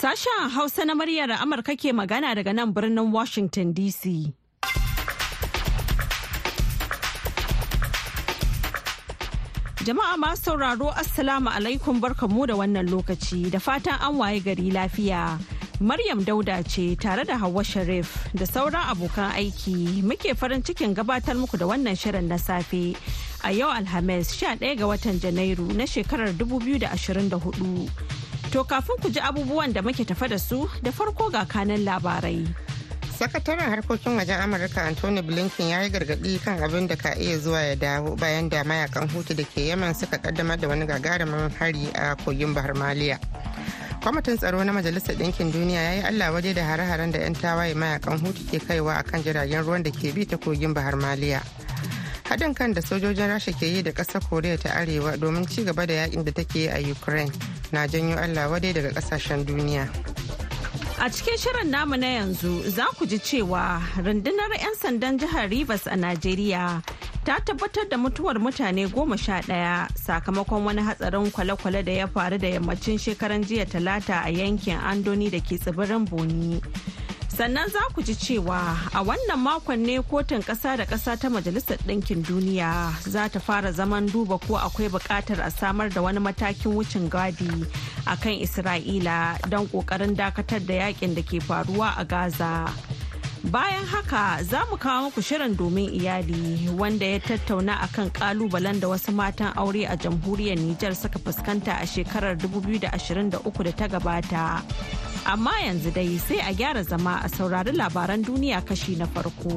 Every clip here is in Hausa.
Sashen Hausa na muryar Amurka ke magana daga nan birnin Washington DC. Jama'a masu sauraro Assalamu alaikum barkamu da wannan lokaci da fatan an waye gari lafiya. Maryam Dauda ce tare da Hauwa Sharif da sauran abokan aiki muke farin cikin gabatar muku da wannan shirin na safe a yau Alhamis 11 ga watan Janairu na shekarar 2024. To kafin ku ji abubuwan da muke tafa da su da farko ga kanan labarai. sakataren harkokin wajen amurka anthony blinken ya yi gargaɗi kan abin da ka iya zuwa ya dawo bayan da mayaƙan hutu da ke yaman suka kaddamar da wani gagarumin hari a kogin bahar maliya. Kwamitin tsaro na majalisar ɗinkin duniya ya yi allah waje da hare-haren da 'yan tawaye mayaƙan hutu ke kaiwa a kan jiragen ruwan da ke bi ta kogin bahar maliya. Haɗin kan da sojojin rasha ke yi da ƙasar koriya ta arewa domin ci gaba da yaƙin da take yi a ukraine. Na janyo allah wadai daga ƙasashen duniya A cikin shirin namu na yanzu za ku ji cewa rundunar 'yan sandan jihar Rivers a Najeriya ta tabbatar da mutuwar mutane goma sha ɗaya sakamakon wani hatsarin kwale-kwale da ya faru da yammacin shekaran jiya talata a yankin Andoni da ke tsibirin Boni. Sannan za ku ji cewa a wannan makon ne kotun ƙasa da ƙasa ta Majalisar Ɗinkin Duniya za ta fara zaman duba ko akwai buƙatar a samar da wani matakin wucin gadi a kan Isra'ila don ƙoƙarin dakatar da yaƙin da ke faruwa a Gaza. Bayan haka za mu kawo muku shirin domin iyali wanda ya tattauna akan kalubalen da wasu matan aure a jamhuriyar Nijar suka fuskanta a shekarar 2023 da ta gabata. Amma yanzu dai sai a gyara zama a saurari labaran duniya kashi na farko.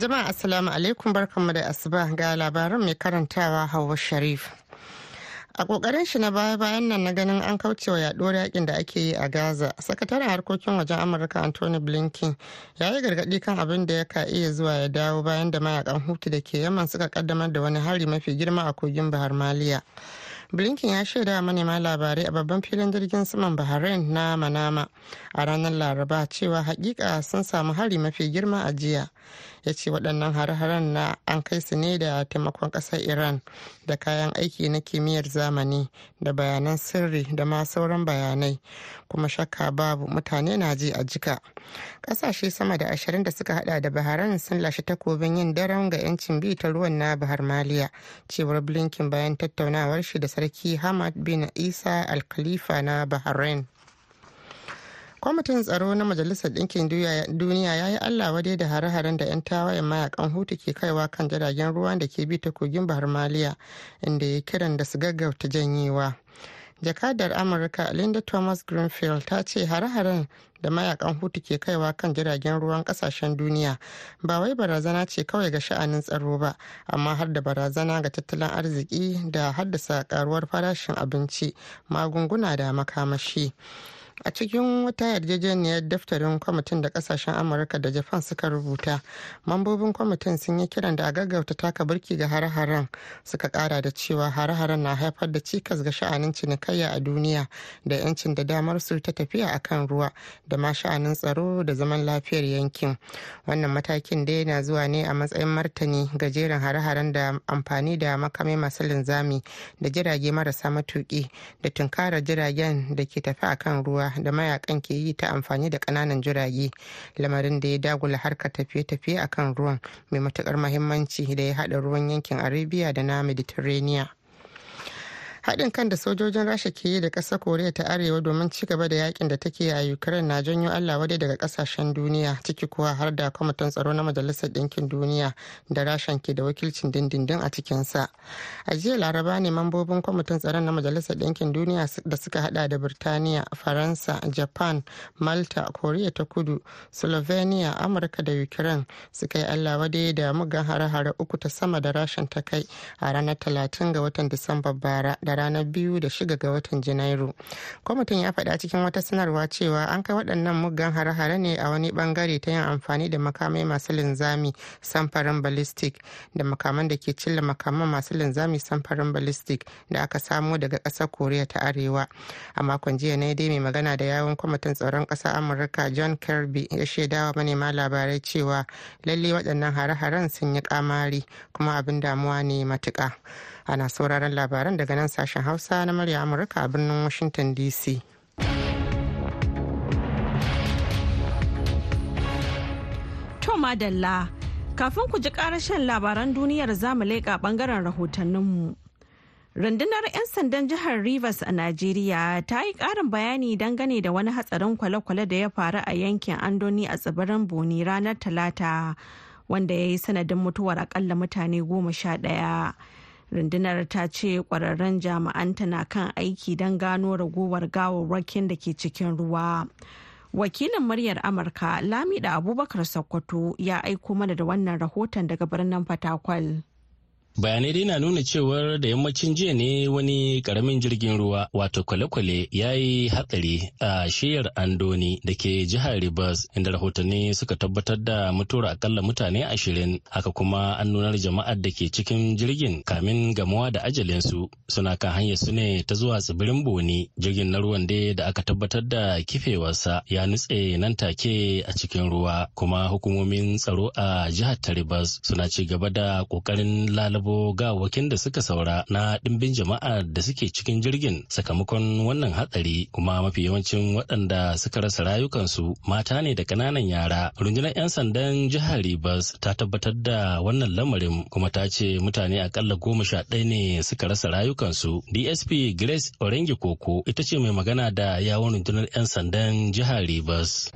Jama'a Assalamu alaikum barkanmu da asuba ga labaran mai karantawa Hauwa Sharif. A ƙoƙarin shi na baya bayan nan na ganin an kaucewa yaduwar yaƙin da ake yi a gaza sakataren harkokin wajen amurka anthony blinken ya yi gargaɗi kan abin da ya ka iya zuwa ya dawo bayan da mayaƙan hutu da ke yaman suka kaddamar da wani hari mafi girma a kogin bahar maliya. Blinken ya shaida manema labarai a babban filin jirgin saman bahrain na manama a ranar laraba cewa hakika sun samu hari mafi girma a jiya. Ya ce waɗannan hare-haren na an kai su ne da taimakon ƙasar iran da kayan aiki na kimiyyar zamani da bayanan sirri da ma sauran bayanai. Kuma shakka babu mutane na ji a jika. Ƙasashe sama da ashirin da suka hada da bahrain sun lashe takobin yin daren ga 'yancin bi ta ruwan na bahar maliya cewar blinken bayan tattaunawar shi da sarki hamad bin isa al-khalifa na bahrain. Kwamitin tsaro na majalisar ɗinkin duniya ya yi allah wadai da hare-haren da 'yan tawayen mayaƙan hutu ke kaiwa kan jiragen ruwan da ke bi ta kogin bahar maliya inda ya kiran da su gaggauta janyewa. Jakadar amurka linda thomas greenfield ta ce hare-haren da mayaƙan hutu ke kaiwa kan jiragen ruwan ƙasashen duniya ba wai barazana ce kawai ga sha'anin tsaro ba amma har da barazana ga tattalin arziki da haddasa karuwar farashin abinci magunguna da makamashi. A cikin wata yarjejeniyar daftarin kwamitin da ƙasashen amurka da japan suka rubuta mambobin kwamitin sun yi kiran da a gaggauta taka birki ga hare-haren suka kara da cewa hare-haren na haifar da cikas ga sha'anin cinikayya a duniya da yancin da damar su ta tafiya a kan ruwa da ma sha'anin tsaro da zaman lafiyar yankin. Wannan matakin dai na zuwa ne a matsayin martani ga jerin hare-haren da amfani da makamai masu linzami da jirage marasa matuki da tunkarar jiragen da ke tafi a kan ruwa. Da mayaƙan ke yi ta amfani da ƙananan jirage lamarin da ya dagula harkar tafiye-tafiye a kan ruwan mai matuƙar mahimmanci da ya haɗa ruwan yankin arabia da na mediterranean. Haɗin kan da sojojin rasha ke yi da ƙasar koriya ta arewa domin ci gaba da yaƙin da take a ukraine na janyo allah wadai daga ƙasashen duniya ciki kuwa har da kwamitin tsaro na majalisar ɗinkin duniya da rashan ke da wakilcin dindindin a cikinsa. A jiya laraba ne mambobin kwamitin tsaron na majalisar ɗinkin duniya da suka hada da birtaniya faransa japan malta koriya ta kudu slovenia amurka da ukraine suka yi allah wadai da mugan hare-hare uku ta sama da rashan ta kai a ranar talatin ga watan disamba bara da ranar biyu da shiga ga watan janairu. Kwamitin ya faɗa cikin wata sanarwa cewa an kai waɗannan muggan hare-hare ne a wani ɓangare ta yin amfani da makamai masu linzami samfarin ballistic da makaman da ke cilla makaman masu linzami samfarin ballistic da aka samo daga ƙasar koriya ta arewa. A makon jiya ne dai mai magana da yawun kwamitin tsaron ƙasar amurka john kirby ya shaidawa manema labarai cewa lalle waɗannan hare-haren sun yi kamari kuma abin damuwa ne matuƙa. Ana sauraron labaran daga nan sashen hausa na murya amurka a birnin washington dc to madalla kafin ku ji karashen labaran duniyar za mu leƙa ɓangaren rahotanninmu rundunar 'yan sandan jihar rivers a najeriya ta yi ƙarin bayani dangane da wani hatsarin kwale-kwale da ya faru a yankin andoni a tsibirin boni ranar talata wanda ya yi sanadin mutuwar akalla mutane goma sha ɗaya. Rundunar ta ce kwararren jami'anta na kan aiki don gano ragowar gawarwakin da ke cikin ruwa. Wakilin muryar amurka lamida abubakar sokoto ya aiko mana da wannan rahoton daga birnin fatakwal. Bayanai dai na nuna cewar da yammacin jiya ne wani ƙaramin jirgin ruwa wato kwale-kwale ya yi hatsari a shiyar andoni da ke jihar rivers inda rahotanni suka tabbatar da mutuwar akalla mutane ashirin. Haka kuma an nunar jama'ar da ke cikin jirgin kamin gamuwa da ajalinsu. Suna kan hanyar su ne ta zuwa tsibirin boni. Jirgin na ruwan dai da aka tabbatar da kifewarsa ya nutse nan take a cikin ruwa. Kuma hukumomin tsaro a jihar ta rivers suna ci gaba da ƙoƙarin lalaba ga gawakin da suka saura na ɗimbin jama'a da suke cikin jirgin sakamakon wannan hatsari kuma mafi yawancin waɗanda suka rasa rayukansu mata ne da ƙananan yara. Rundunar 'yan sandan jihar Rivers ta tabbatar da wannan lamarin kuma ta ce mutane akalla goma sha ɗaya ne suka rasa rayukansu. DSP Grace Orengi Koko ita ce mai magana da yawon rundunar 'yan sandan jihar Rivers.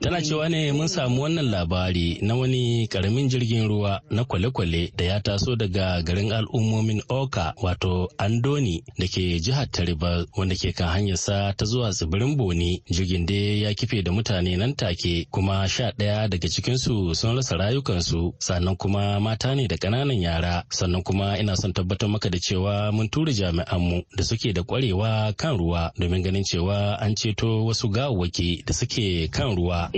Tana cewa ne mun samu wannan labari na wani ƙaramin jirgin ruwa na kwale-kwale da ya taso daga garin al'ummomin Oka wato Andoni da ke jihar Tariba wanda ke kan hanyarsa ta zuwa tsibirin Boni. Jirgin dai ya kife da mutane nan take kuma sha ɗaya daga cikinsu sun rasa rayukansu sannan kuma mata ne da ƙananan yara sannan kuma ina son tabbatar maka da cewa mun tura jami'anmu da suke da ƙwarewa kan ruwa domin ganin cewa an ceto wasu gawawwaki da suke kan ruwa.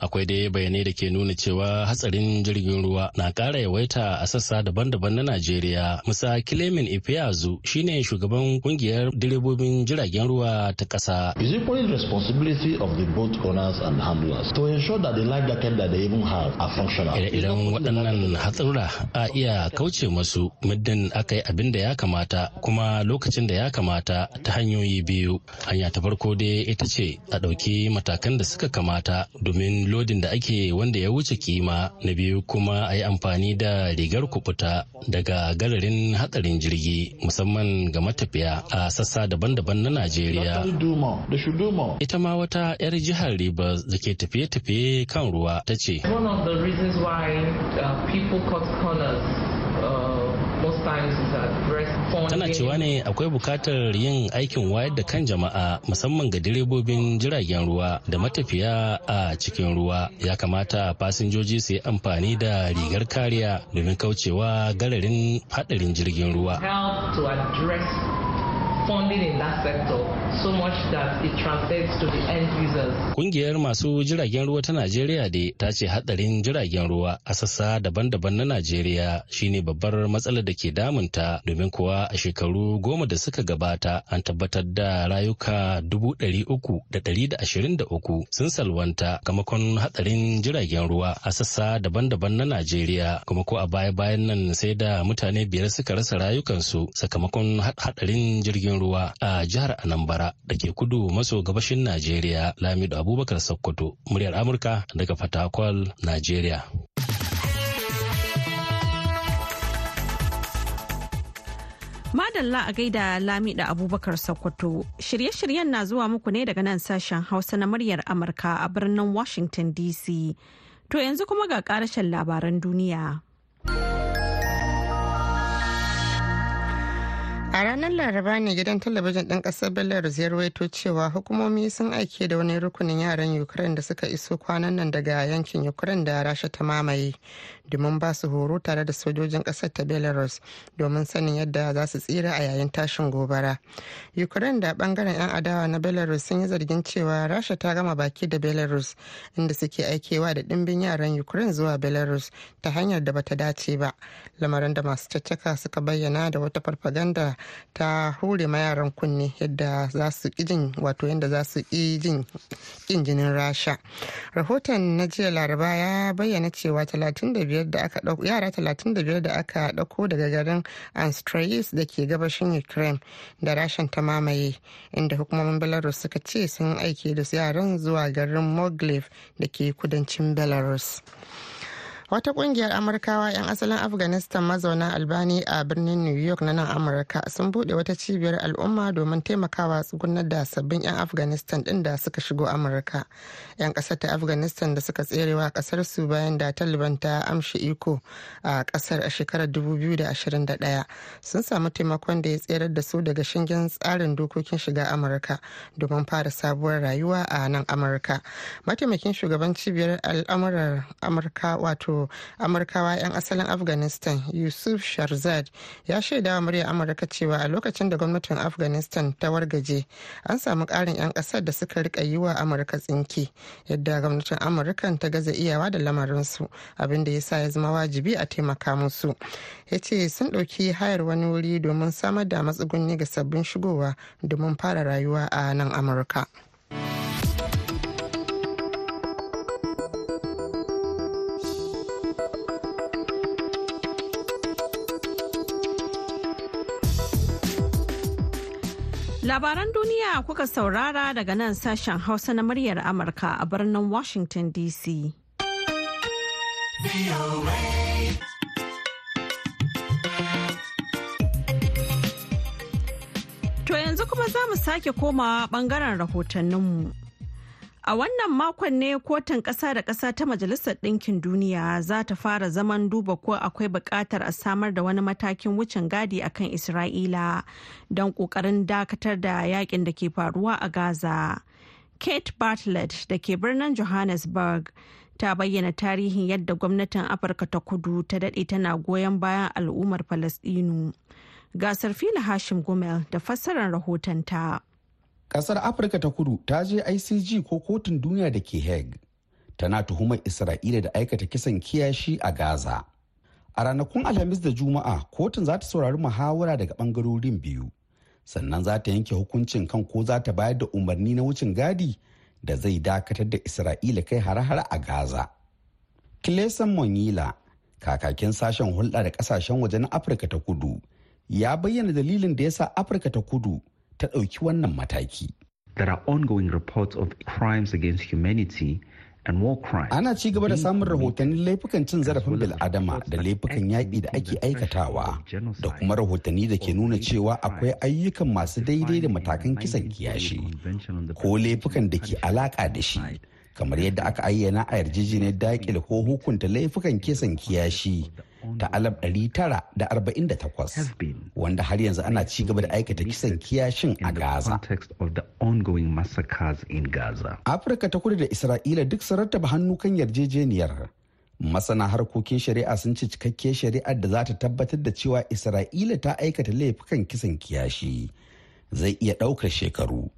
Akwai dai bayanai da ke nuna cewa hatsarin jirgin ruwa na ƙara yawaita a sassa daban-daban na Najeriya. Musa Kilemin Ifeazu shine shugaban ƙungiyar direbobin jiragen ruwa ta ƙasa. Is equally responsibility of the boat owners and handlers to ensure that the life jacket that they even have are functional. Ire-iren waɗannan hatsarura a iya kauce masu muddin aka yi abin da ya kamata kuma lokacin da ya kamata ta hanyoyi biyu. Hanya ta farko dai ita ce a ɗauki matakan da suka kamata domin lodin da ake wanda ya wuce kima. Na biyu kuma a yi amfani da rigar kubuta daga gararin hatsarin jirgi musamman ga matafiya a sassa daban-daban na najeriya. Ita ma wata 'yar jihar rivers da ke tafiye-tafiye kan ruwa ta ce tana cewa ne akwai buƙatar yin aikin wayar da kan jama'a musamman ga direbobin jiragen ruwa da matafiya a cikin ruwa. Ya kamata fasinjoji su yi amfani da rigar kariya domin kaucewa gararin hadarin jirgin ruwa. Funding in that sector so much that it translates to the end users. Kungiyar masu jiragen ruwa ta Najeriya da ta ce hadarin jiragen ruwa a sassa daban-daban na Najeriya shine babbar matsalar da ke damunta. Domin kuwa a shekaru goma da suka gabata an tabbatar da rayuka dubu ɗari uku da ɗari da ashirin da uku sun salwanta kamakon hadarin jiragen ruwa a sassa daban-daban na Najeriya. Kuma ko a baya-bayan nan sai da mutane biyar suka rasa rayukansu sakamakon hadarin jirgin ruwa. A jihar Anambra da ke kudu maso gabashin Najeriya Lamido Abubakar Sokoto muryar Amurka daga Fatakwal, Najeriya. Madalla a gaida Lamida Abubakar Sokoto. Shirye-shiryen na zuwa muku ne daga nan sashen Hausa na muryar Amurka a birnin Washington DC. To yanzu kuma ga karashen labaran duniya. A ranar Laraba ne gidan talabijin ɗin ƙasar Belarus ya rawaito cewa hukumomi sun aike da wani rukunin yaran Ukraine da suka iso kwanan nan daga yankin Ukraine da Rasha ta mamaye domin ba su horo tare da sojojin ƙasar ta Belarus domin sanin yadda za su tsira a yayin tashin gobara. Ukraine da ɓangaren 'yan adawa na Belarus sun yi zargin cewa Rasha ta gama baki da Belarus inda suke aikewa da ɗimbin yaran Ukraine zuwa Belarus ta hanyar da bata dace ba. Lamarin da masu caccaka suka bayyana da wata farfaganda ta hure ma yaran kunne yadda za su jin wato yadda za su jin kin jinin rasha. Rahoton na jiya laraba ya bayyana cewa 35 da yara 35 da aka ɗauko daga garin anstrais da ke gabashin ukraine da rashin ta mamaye inda hukumomin belarus suka ce sun aike da yaran zuwa garin moglev da ke kudancin belarus. Wata ƙungiyar amurkawa 'yan asalin afghanistan mazauna albani a birnin new york na nan amurka sun buɗe wata cibiyar al'umma domin taimakawa tsugunar da sabbin 'yan afghanistan din da suka shigo amurka. 'yan ƙasar ta afghanistan da suka tserewa ƙasar su bayan da taliban ta amshi iko a ƙasar a shekarar 2021 sun samu taimakon da ya tserar da su daga shingen tsarin dokokin shiga amurka domin fara sabuwar rayuwa a nan amurka. Mataimakin shugaban cibiyar al'amuran amurka wato amurkawa 'yan asalin afghanistan yusuf sharzad ya shaida wa murya amurka cewa a lokacin da gwamnatin afghanistan ta wargaje an samu karin 'yan ƙasar da suka riƙa yi wa amurka tsinki yadda gwamnatin amurkan ta gaza iyawa da lamarinsu abin da ya sa ya zama wajibi a taimaka musu ya ce sun ɗauki hayar wani wuri domin samar da matsugunni ga sabbin shigowa domin fara rayuwa a nan amurka. Labaran duniya kuka saurara daga nan sashen Hausa na muryar Amurka a birnin Washington DC. To yanzu kuma za mu sake komawa ɓangaren rahotanninmu. A wannan makon ne kotun ƙasa da ƙasa ta Majalisar Ɗinkin Duniya za ta fara zaman duba ko akwai buƙatar a samar da wani matakin wucin gadi akan Isra'ila don ƙoƙarin dakatar da yaƙin da ke faruwa a Gaza. Kate Bartlett da ke birnin Johannesburg ta bayyana tarihin yadda gwamnatin Afirka ta kudu ta daɗe tana goyon bayan al'ummar Falasɗinu. Gasar fila Hashim Gumel da fassarar rahotonta. Ƙasar afirka ta kudu ta je icg ko kotun duniya da ke hague tana tuhumar isra'ila da aikata kisan kiyashi a gaza. A ranakun alhamis da juma'a kotun za ta saurari muhawara daga ɓangarorin biyu sannan za ta yanke hukuncin kan ko za ta bayar da umarni na wucin gadi da zai dakatar da isra'ila kai hare-hare a gaza. Kilesan monyila kakakin sashen hulɗa da ƙasashen waje na afirka ta kudu ya bayyana dalilin da ya sa afirka ta kudu ta ɗauki wannan mataki. There are ongoing reports of crimes against humanity and war crimes. Ana ci gaba da samun rahotannin laifukan cin zarafin bil'adama da laifukan yaƙi da ake aikatawa da kuma rahotanni da ke nuna cewa akwai ayyukan masu daidai da matakan kisan kiyashi ko laifukan da ke alaƙa da shi. Kamar yadda aka ayyana a yarjejeniyar daƙil ko hukunta laifukan kisan kiyashi ta alab 948 wanda har yanzu ana ci gaba da aikata kisan kiyashin a Gaza. Afirka ta kudu da Isra'ila duk sun rattaba hannu kan yarjejeniyar. Masana harkokin shari'a sun ci cikakkiyar shari'ar da za ta tabbatar da cewa Isra'ila ta aikata laifukan kisan kiyashi zai iya ɗaukar shekaru.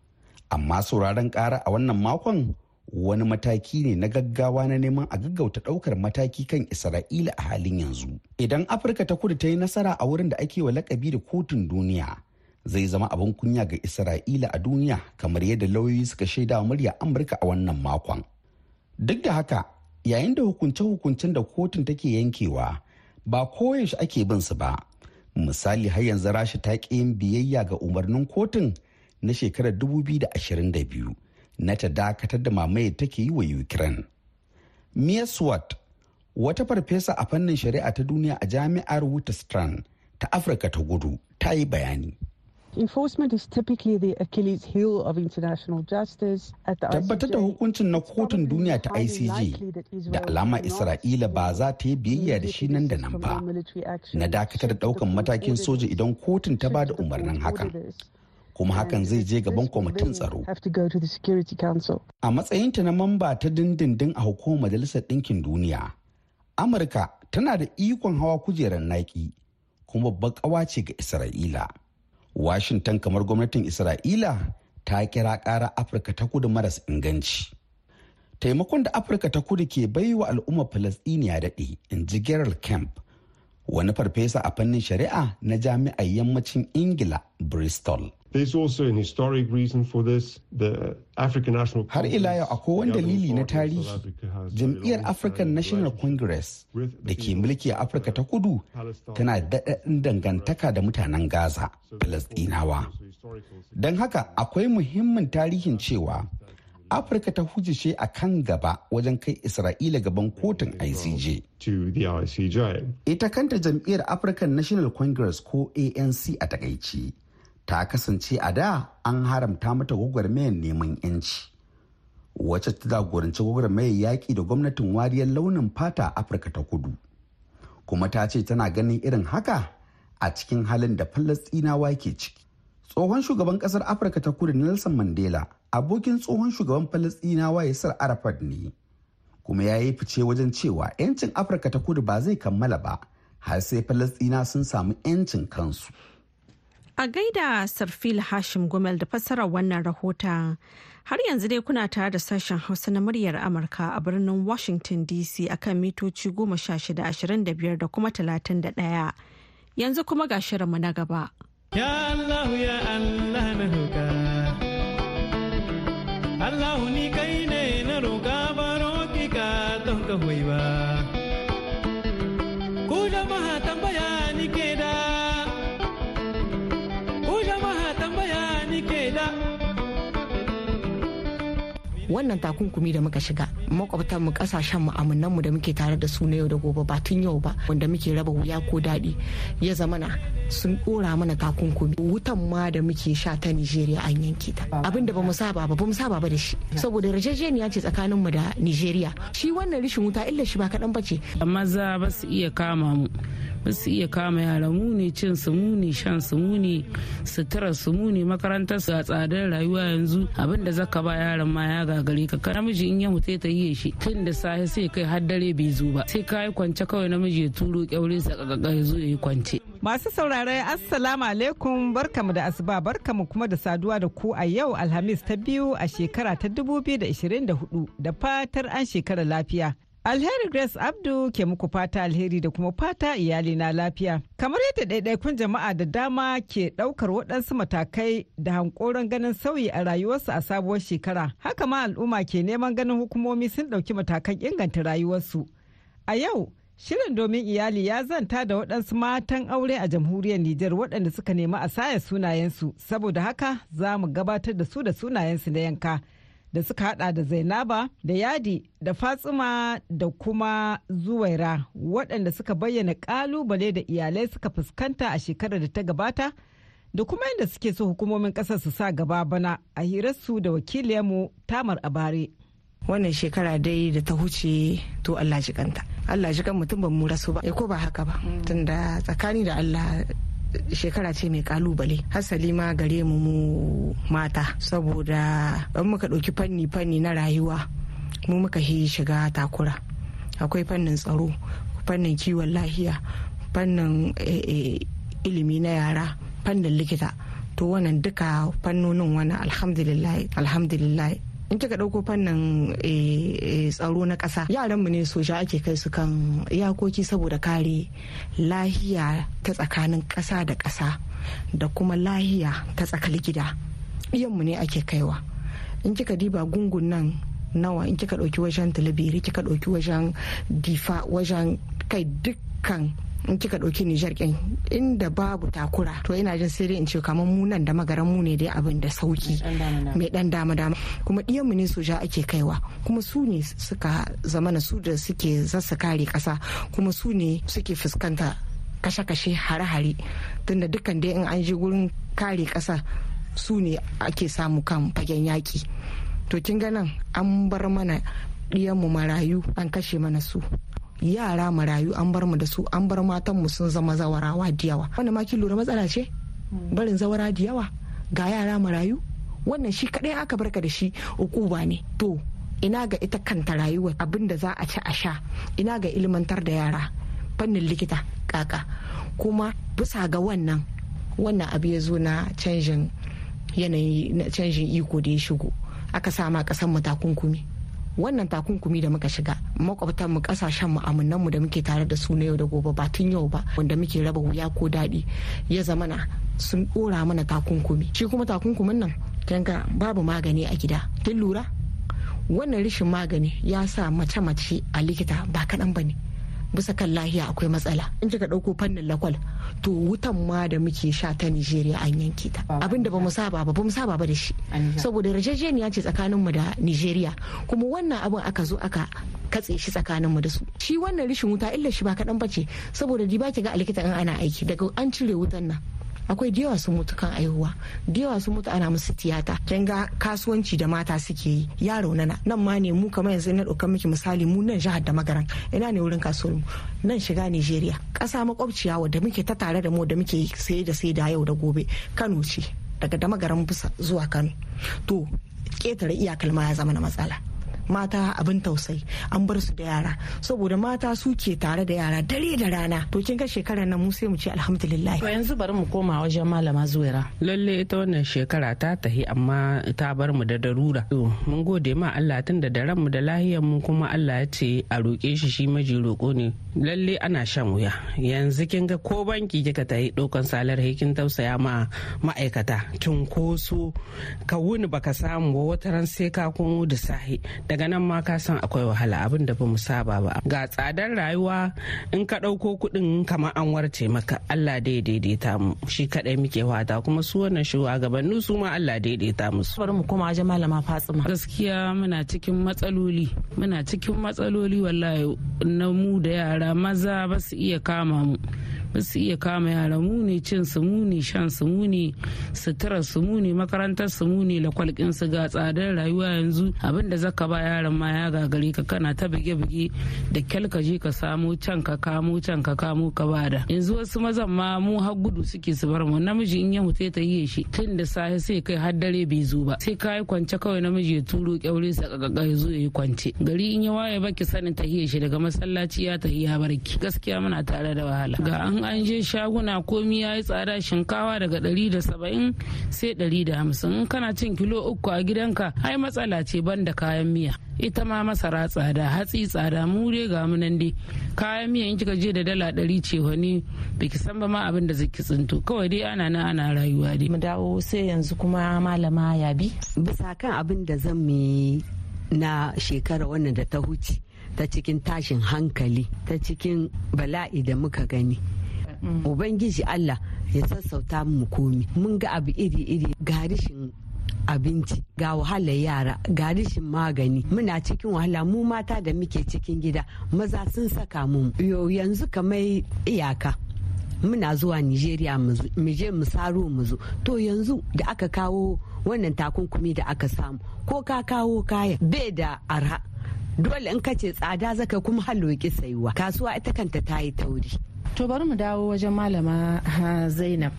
Amma sauraron ƙara a wannan makon wani mataki ne na gaggawa na neman a gaggauta ɗaukar mataki kan isra'ila a halin yanzu. Idan afirka ta kudu ta yi nasara a wurin da ake wa lakabi da kotun duniya zai zama abin kunya ga isra'ila a duniya kamar yadda lauyoyi suka shaida wa murya amurka a wannan makon. Duk da haka yayin da hukunce-hukuncen da kotun take yankewa ba koyaushe ake bin su ba. Misali har yanzu rasha ta biyayya ga umarnin kotun na shekarar 2022 na ta dakatar da mamaye take yi wa Ukraine. Mia Swart, wata farfesa a fannin shari'a ta duniya a jami'ar Witwatersrand ta Afirka ta gudu, ta yi bayani. Enforcement is typically the Achilles heel of international justice at the Tabbatar da hukuncin na kotun duniya ta ICJ da alama Isra'ila ba za ta yi biyayya da shi nan da nan ba. Na dakatar da ɗaukan matakin soja idan kotun ta ba da umarnin hakan. Kuma hakan zai je gaban kwamitin tsaro. A matsayinta na mamba ta dindindin a hukumar Majalisar Ɗinkin Duniya, Amurka tana da ikon hawa kujerar naki kuma babbar ƙawa ce ga Isra'ila. Washington kamar gwamnatin Isra'ila ta kira ƙara Afirka ta kudu maras inganci. Taimakon da Afirka ta kudu ke baiwa al'ummar Falasɗiniya daɗe, in ji Gerald Kemp, wani farfesa a fannin shari'a na jami'ar yammacin ingila bristol There's also an historic reason for this. The African National Har ila yau akwai wani dalili na tarihi. Jam'iyyar African National Congress da ke mulki a Afirka ta kudu tana daɗaɗin dangantaka da mutanen Gaza, Falasɗinawa. Don haka akwai muhimmin tarihin cewa Afirka ta hujishe a kan gaba wajen kai Isra'ila gaban kotun ICJ. Ita kanta jam'iyyar African National Congress ko ANC a takaici. Ta kasance a da an haramta mata gwagwarmayar neman yanci wacce ta jagoranci gwagwarmayar yaƙi da gwamnatin wariyar launin fata afirka ta kudu. Kuma ta ce tana ganin irin haka a cikin halin da falastinawa ke ciki. Tsohon shugaban ƙasar afirka ta kudu nelson mandela abokin tsohon shugaban falastinawa yasir arafat ne kuma ya yi fice wajen cewa 'yancin afirka ta kudu ba zai kammala ba har sai falastina sun samu 'yancin kansu. A gaida Sarfil Hashim Gumel da fassarar wannan rahoton. Har yanzu dai kuna tare da sashen Hausa na muryar Amurka a birnin Washington DC akan mitoci goma sha shida ashirin da biyar da kuma talatin da ɗaya. Yanzu kuma ga shirinmu na gaba. Ya Allah ya Allah na roƙa. Allah ni kai ne na roƙa baro ki ka don ka ba. Wannan takunkumi da muka shiga makwabtanmu ƙasashen mu da muke tare da su na yau da gobe ba tun yau ba wanda muke raba wuya ko daɗi ya zamana sun ɗora mana takunkumi. Wutan ma da muke sha ta nigeria an yanke ta. Abin da ba mu saba ba ba mu saba ba da shi. Saboda yarjejeniya ce tsakanin mu da nigeria shi wannan rishin wuta illa shi ba kaɗan bace maza ba su iya kama mu. Ba su iya kama yara. Mu ne cin su mu ne shan su mu ne sutura su mu ne makarantar su a tsadar rayuwa yanzu. Abin da zaka ba yaran ma ya gagare ka. Namiji in ya mutu ta yi shi tun da safe sai kai har dare bai zo ba. Sai kai kwance kawai namiji ya turo kyaure sa kaka ya zo ya yi kwance. Masu saurare Assalamu alaikum barkamu da asuba barkamu kuma da saduwa da ku a yau Alhamis ta biyu a shekara ta 2024 da fatar an shekara lafiya. Alheri Grace Abdu ke muku fata alheri da kuma fata iyali na lafiya. Kamar yadda ɗaiɗaikun jama'a da dama ke ɗaukar waɗansu matakai da hankoron ganin sauyi a rayuwarsu a sabuwar shekara. Haka ma al'umma ke neman ganin hukumomi sun ɗauki matakan inganta rayuwarsu. A yau, Shirin domin iyali ya zanta da waɗansu matan aure a jamhuriyar Nijar waɗanda suka nemi a saya sunayensu, saboda haka za mu gabatar da su da sunayensu na yanka. Da suka hada da zainaba da yadi da fatsima da kuma zuwaira waɗanda suka bayyana ƙalubale da iyalai suka fuskanta a shekarar da ta gabata da kuma yadda suke so hukumomin ƙasar su sa gaba bana a hirarsu da wakiliyarmu tamar abare. Wannan shekara dai da ta huce to Allah ji kanta. Allah ji kan mutum ban mu rasu ba. Ko ba haka ba? Tunda tsakani da Allah shekara ce mai ƙalubale. Hasali ma gare mu mu mata. Saboda ban muka ɗauki fanni fanni na rayuwa mu muka yi shiga takura. Akwai fannin tsaro fannin kiwon lahiya fannin ilimi na yara fannin likita. To wannan duka fannonin wani alhamdulillah alhamdulillah. In kika ɗauko fannin tsaro na ƙasa yaranmu ne soja ake kai su kan iyakoki saboda kare lahiya ta tsakanin ƙasa da ƙasa da kuma lahiya ta tsakar gida. Iyanmu ne ake kaiwa. In kika diba gungun nan nawa in kika ɗauki wajen talabiri kika ɗauki wajen difa wajen kai dukkan in kika ɗauki Nijar ɗin inda babu takura to ina jin sai dai in ce kamar mu nan da magaran mu ne dai abin da sauƙi. Mai dan dama dama kuma ɗiyan mu ne soja ake kaiwa. Kuma su ne suka zamana su da suke zasa kare ƙasa. Kuma su ne suke fuskanta kashe-kashe hare-hare. Tunda dukkan dai in an je gurin kare ƙasa su ne ake samu kan fagen yaƙi. To kin ga nan an bar mana ɗiyanmu marayu an kashe mana su. Yara marayu an bar mu da su an bar matan mu sun zama zawarawa da yawa. Wannan ma kin lura matsala ce? Barin zawara da yawa? Ga yara marayu? Wannan shi kadai aka barka da shi ukuba ne. To ina ga ita kanta rayuwa abin da za a ci a sha ina ga ilmantar da yara fannin likita kaka. Kuma bisa ga wannan wannan abu ya zo na canjin yanayi na canjin iko da ya shigo. Aka sama kasan mu takunkumi. Wannan takunkumi da muka shiga makwabtan mu ƙasashen mu amunan mu da muke tare da su na yau da gobe ba tun yau ba wanda muke raba wuya ko daɗi ya zamana sun ɗora mana takunkumi. Shi kuma takunkumin nan kinga babu magani a gida. Kin lura? Wannan rashin magani ya sa mace-mace a likita ba kaɗan ba ne. Bisa kan lahiya akwai matsala. In kika ɗauko fannin lakwal to wutan ma da muke sha ta nigeria an yanke ta. Abinda ba mu saba ba ba mu saba ba da shi. Saboda yarjejeniya ce tsakaninmu da nigeria kuma wannan abin aka zo aka katse shi tsakaninmu da su. Shi wannan rishin wuta illa shi ba kaɗan ba ce. Saboda di ba ki ga a likita in ana aiki daga an cire wutan nan. Akwai da yawa sun mutu kan aihuwa da yawa sun mutu ana musu tiyata. Kin ga kasuwanci da mata suke yi ya raunana. Nan ma ne mu kamar yanzu na ɗaukar miki misali mu nan jihar da magaran ina ne wurin kasuwar mu? Nan shiga Nigeria ƙasa makwabciya wadda muke ta tare da mu da muke saye da sai da yau da gobe Kano ce. Daga da magaran bisa zuwa Kano. To ƙetare iyakar ma ya zama na matsala. Mata abin tausayi. An bar su da yara. Saboda mata suke tare da yara dare da rana. To kin ga shekarar nan mu sai mu ce alhamdulillah. To yanzu bari mu koma wajen malama zuwaira. Lalle ita wannan shekara ta tahi amma ta bar mu da darura. To mun gode ma Allah tun da daren mu da lahiyar mu kuma Allah ya ce a roƙe shi shi maji roƙo ne. Lalle ana shan wuya. Yanzu kin ga ko banki kika tayi ɗaukan salar kin tausaya ma ma'aikata. Cunkoso ka wuni baka samu ba wata ran sai ka komo da sahi. Daga nan ma ka san akwai wahala abin da ba mu saba ba. Ga tsadar rayuwa in ka ɗauko kuɗin kamar an warce maka Allah dai daidaita mu. Shi kaɗai muke wata kuma su wannan shugabanni su ma Allah daidaita musu. Bari mu koma wajen malama Fatsima. Gaskiya muna cikin matsaloli muna cikin matsaloli wallahi na mu da yara maza ba su iya kama mu. Ba su iya kama yara. Mu ne cin su mu ne shan su mu ne suturar su mu ne makarantar su mu ne lakwalkin su. Ga tsadar rayuwa yanzu. Abin da zaka ba yaron ma ya gagare ka kana ta bige-bige da kyal ka je ka samu can ka kamo can ka kamo ka ba da yanzu wasu mazan ma mu har gudu suke su bar mu. Namiji in ya mutu ta yi shi. Tun da safe sai kai har dare bai zo ba. Sai kai kwance kawai namiji ya turo kyaure sa kaka ya zo ya yi kwance. Gari in ya waye baki sanin tahiyar shi. Daga masallaci ya tahi ya barki gaskiya muna tare da wahala. Ga an an je shaguna komi ya yi tsada shinkawa daga ɗari da saba'in sai ɗari da hamsin. In kana cin kilo uku a gidanka ai matsala ce banda kayan miya. Ita ma masara tsada hatsi tsada mu dai ga mu nan dai. Kayan miya in kika je da dala ɗari ce wani biki san ba ma abin da zaki tsinto. Kawai dai ana nan ana rayuwa dai. Mu dawo sai yanzu kuma malama yabi. Bisa kan abin da zan mu na shekara wannan da ta huce ta cikin tashin hankali ta cikin bala'i da muka gani. Ubangiji allah ya sassauta mu komi. Mun ga abu iri-iri ga rishin abinci ga wahalar yara ga rishin magani. Muna cikin wahala mu mata da muke cikin gida maza sun saka mu. Yanzu kamar iyaka muna zuwa nigeria mu je mu saro mu zo. To yanzu da aka kawo wannan takunkumi da aka samu ko ka kawo kaya bai da arha. Dole in ka ce tsada zaka kuma halloki sayuwa. Kasuwa ita kanta ta yi tauri. To bari mu dawo wajen malama zainab.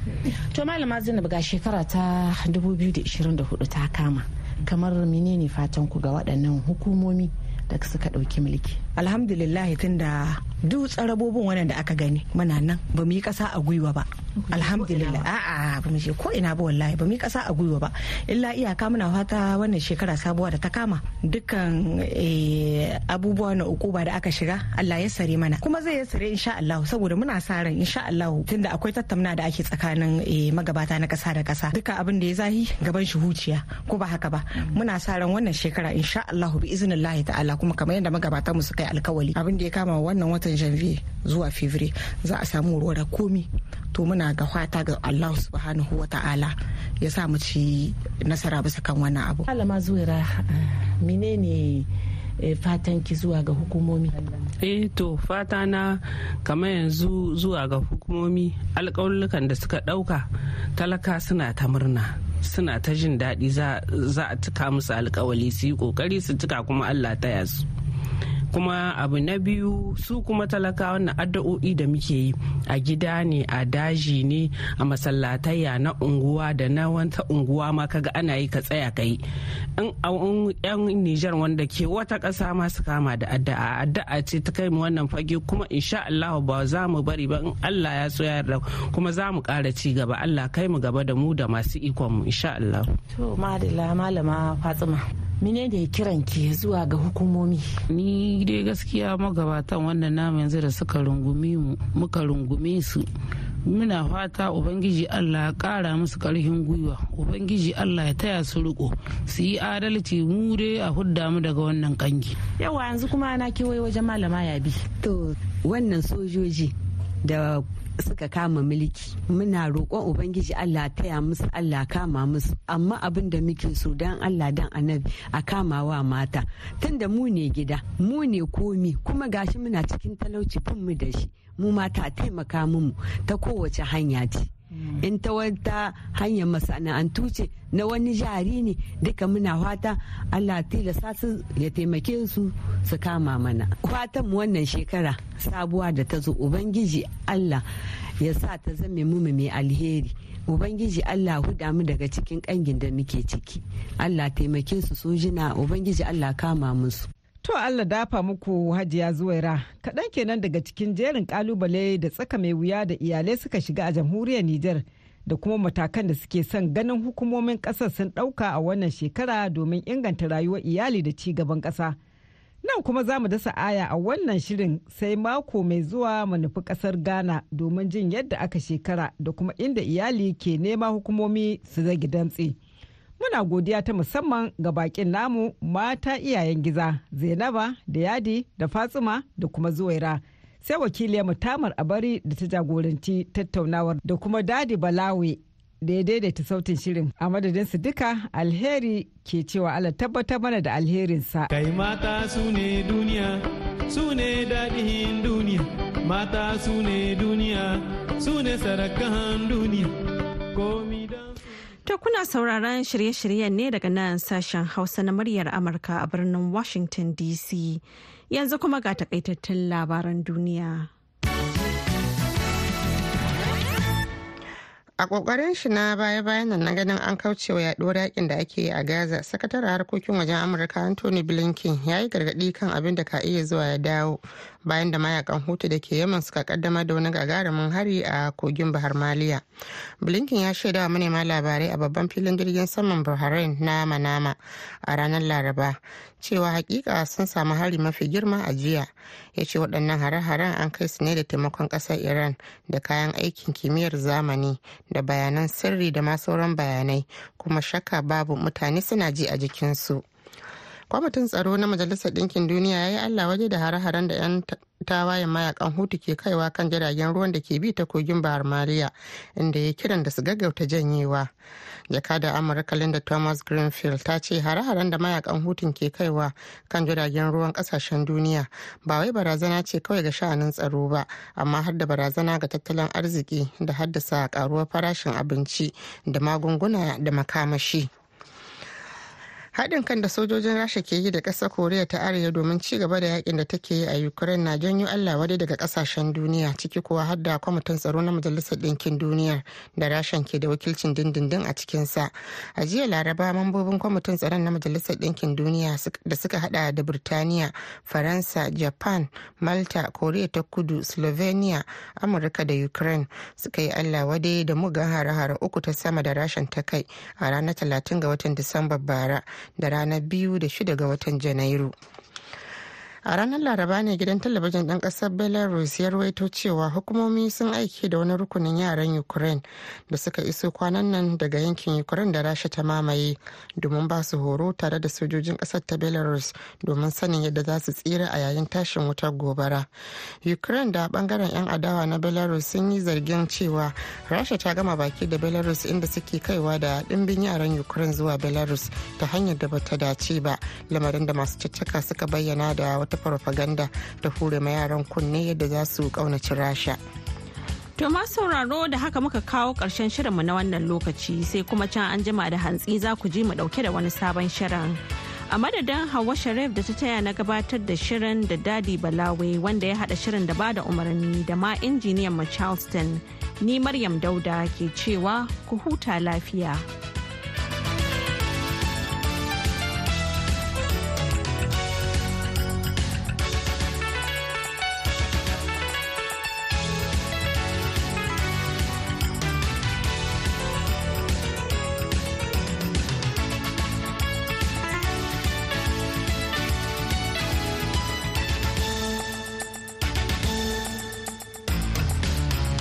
To malama zainab ga shekara ta 2024 ta kama. Kamar menene fatan ku ga waɗannan hukumomi da suka ɗauki mulki? Alhamdulillah tunda duk tsarabobin wannan da aka gani muna nan ba mu yi kasa a gwiwa ba. Alhamdulillah. A'a ba mu je ko ina ba wallahi ba mu yi kasa a gwiwa ba. Illa iyaka muna fata wannan shekara sabuwa da ta kama dukkan abubuwa na ukuba da aka shiga Allah ya sare mana. Kuma zai ya sare insha Allah saboda muna sa ran insha Allah tunda akwai tattauna da ake tsakanin magabata na kasa da kasa duka abin da ya zahi gaban shi huciya ko ba haka ba. Muna sa ran wannan shekara insha Allah bi iznillahi ta'ala kuma kamar yadda magabatan mu suka yi alkawali. Abin da ya kama wannan watan janvier zuwa fevrier za a samu ruwa da komi. To muna ga fata ga Allah subhanahu wa ta'ala ya sa mu ci nasara bisa kan wannan abu. Malama zuwa menene fatan ki zuwa ga hukumomi? Eh to fata na kamar yanzu zuwa ga hukumomi alƙawullukan da suka ɗauka talaka suna ta murna suna ta jin daɗi za a cika musu alkawali su yi ƙoƙari su cika kuma allah ta yasu. Kuma abu na biyu su kuma talakawa na addu'o'i da muke yi. A gida ne a daji ne a masallatayya na unguwa da na wata unguwa ma kaga ana yi ka tsaya ka yi. In yan nijar wanda ke wata ƙasa ma su kama da addu'a. Addu'a ce ta kai mu wannan fage kuma insha Allah ba za mu bari ba in Allah ya so ya yarda. Kuma za mu ƙara ci gaba. Allah kai mu gaba da mu da masu ikon mu insha Allah to malama Fatima. Mine da kiran ki zuwa ga hukumomi? Ni dai gaskiya magabatan wannan namu yanzu da suka rungumi mu muka rungume su. Muna fata ubangiji allah ya kara musu ƙarfin gwiwa. Ubangiji allah ya taya su riko su yi adalci mu dai a hudda mu daga wannan kangi yawa yanzu kuma na kewaye wajen malama ya bi to wannan sojoji da suka kama mulki. Muna roƙon ubangiji allah taya musu allah kama musu. Amma abin da muke so dan allah dan annabi a kama wa mata. Tunda mu ne gida mu ne komi kuma gashi muna cikin talauci fin mu da shi. Mu mata taimaka mu ta kowace hanya ce. In ta wata hanyar masana'antu ce na wani jari ne duka muna fata allah tilasta su ya taimake su su kama mana. Fatan wannan shekara sabuwa da ta zo ubangiji allah ya sa ta zame mu mai alheri. Ubangiji allah huda mu daga cikin kangin da muke ciki. Allah taimake su sojina ubangiji allah kama musu. To Allah dafa muku hajiya zuwaira kaɗan kenan daga cikin jerin ƙalubale da tsaka mai wuya da iyalai suka shiga a jamhuriyar Nijar da kuma matakan da suke son ganin hukumomin ƙasar sun ɗauka a wannan shekara domin inganta rayuwar iyali da ci gaban ƙasa. Nan kuma za mu dasa aya a wannan shirin sai mako mai zuwa mu nufi ƙasar Ghana domin jin yadda aka shekara da kuma inda iyali ke nema hukumomi su zagi damtse. Muna godiya ta musamman ga bakin namu mata iyayen giza Zainaba da Yadi da Fatsima da kuma Zuwaira. Sai wakiliyar mutamar abari da ta jagoranci tattaunawar da kuma Dadi Balawe da ya daidaita sautin shirin a madadin su duka alheri ke cewa Allah tabbatar mana da alherinsa. Kai mata su ne duniya, su ne daɗin duniya, mata su ne duniya, su ne sarakan duniya. Komi To kuna sauraron shirye-shiryen ne daga nan sashen Hausa na muryar Amurka a birnin Washington DC. Yanzu kuma ga takaitattun labaran duniya. A ƙoƙarin shi na baya-bayan nan na ganin an kaucewa yaduwar yaƙin da ake yi a gaza sakataren harkokin wajen amurka anthony blinken ya yi gargaɗi kan abin da ka iya zuwa ya dawo bayan da mayaƙan hutu da ke yaman suka kaddama da wani gagarumin hari a kogin bahar maliya. Blinken ya shaida wa manema labarai a babban filin jirgin saman bahrain na manama a ranar laraba cewa hakika sun samu hari mafi girma a jiya. Ya ce waɗannan hare-haren an kai su ne da taimakon ƙasar iran da kayan aikin kimiyyar zamani da bayanan sirri da ma sauran bayanai. Kuma shakka babu mutane suna ji a jikinsu. Kwamitin tsaro na majalisar ɗinkin duniya ya yi allah waje da hare-haren da 'yan tawayen mayaƙan hutu ke kaiwa kan jiragen ruwan da ke bi ta kogin bahar maliya inda ya kiran da su gaggauta janyewa. Jakada amurka linda thomas greenfield ta ce hare-haren da mayaƙan hutun ke kaiwa kan jiragen ruwan ƙasashen duniya ba wai barazana ce kawai ga sha'anin tsaro ba amma har da barazana ga tattalin arziki da haddasa karuwar farashin abinci da magunguna da makamashi. Haɗin kan da sojojin rasha ke yi da ƙasar koriya ta arewa domin ci gaba da yaƙin da take yi a ukraine na janyo allah wadai daga ƙasashen duniya ciki kuwa har da kwamitin tsaro na majalisar ɗinkin duniya da rashan ke da wakilcin dindindin a cikinsa. A jiya laraba mambobin kwamitin tsaron na majalisar ɗinkin duniya da suka hada da birtaniya faransa japan malta koriya ta kudu slovenia amurka da ukraine suka yi allah wadai da mugan hare-hare uku ta sama da rashan ta kai a ranar 30 ga watan disamba bara. Da ranar biyu da shida ga watan janairu. A ranar laraba ne gidan talabijin ɗan ƙasar belarus ya rawaito cewa hukumomi sun aiki da wani rukunin yaran ukraine da suka iso kwanan nan daga yankin ukraine da rasha ta mamaye domin ba su horo tare da sojojin ƙasar ta belarus domin sanin yadda za su tsira a yayin tashin wutar gobara. Ukraine da ɓangaren 'yan adawa na belarus sun yi zargin cewa rasha ta gama baki da belarus inda suke kaiwa da ɗimbin yaran ukraine zuwa belarus ta hanyar da bata dace ba lamarin da masu caccaka suka bayyana da wata ta farfaganda da hure ma yaran kunne yadda za su kaunaci rasha To ma sauraro da haka muka kawo ƙarshen shirinmu na wannan lokaci sai kuma can an jima da hantsi za ku ji mu ɗauke da wani sabon shirin. A madadin Hawa Sharif da ta taya na gabatar da shirin da Dadi Balawe wanda ya haɗa shirin da ba da umarni da ma injiniyan mu Charleston. Ni Maryam Dauda ke cewa ku huta lafiya.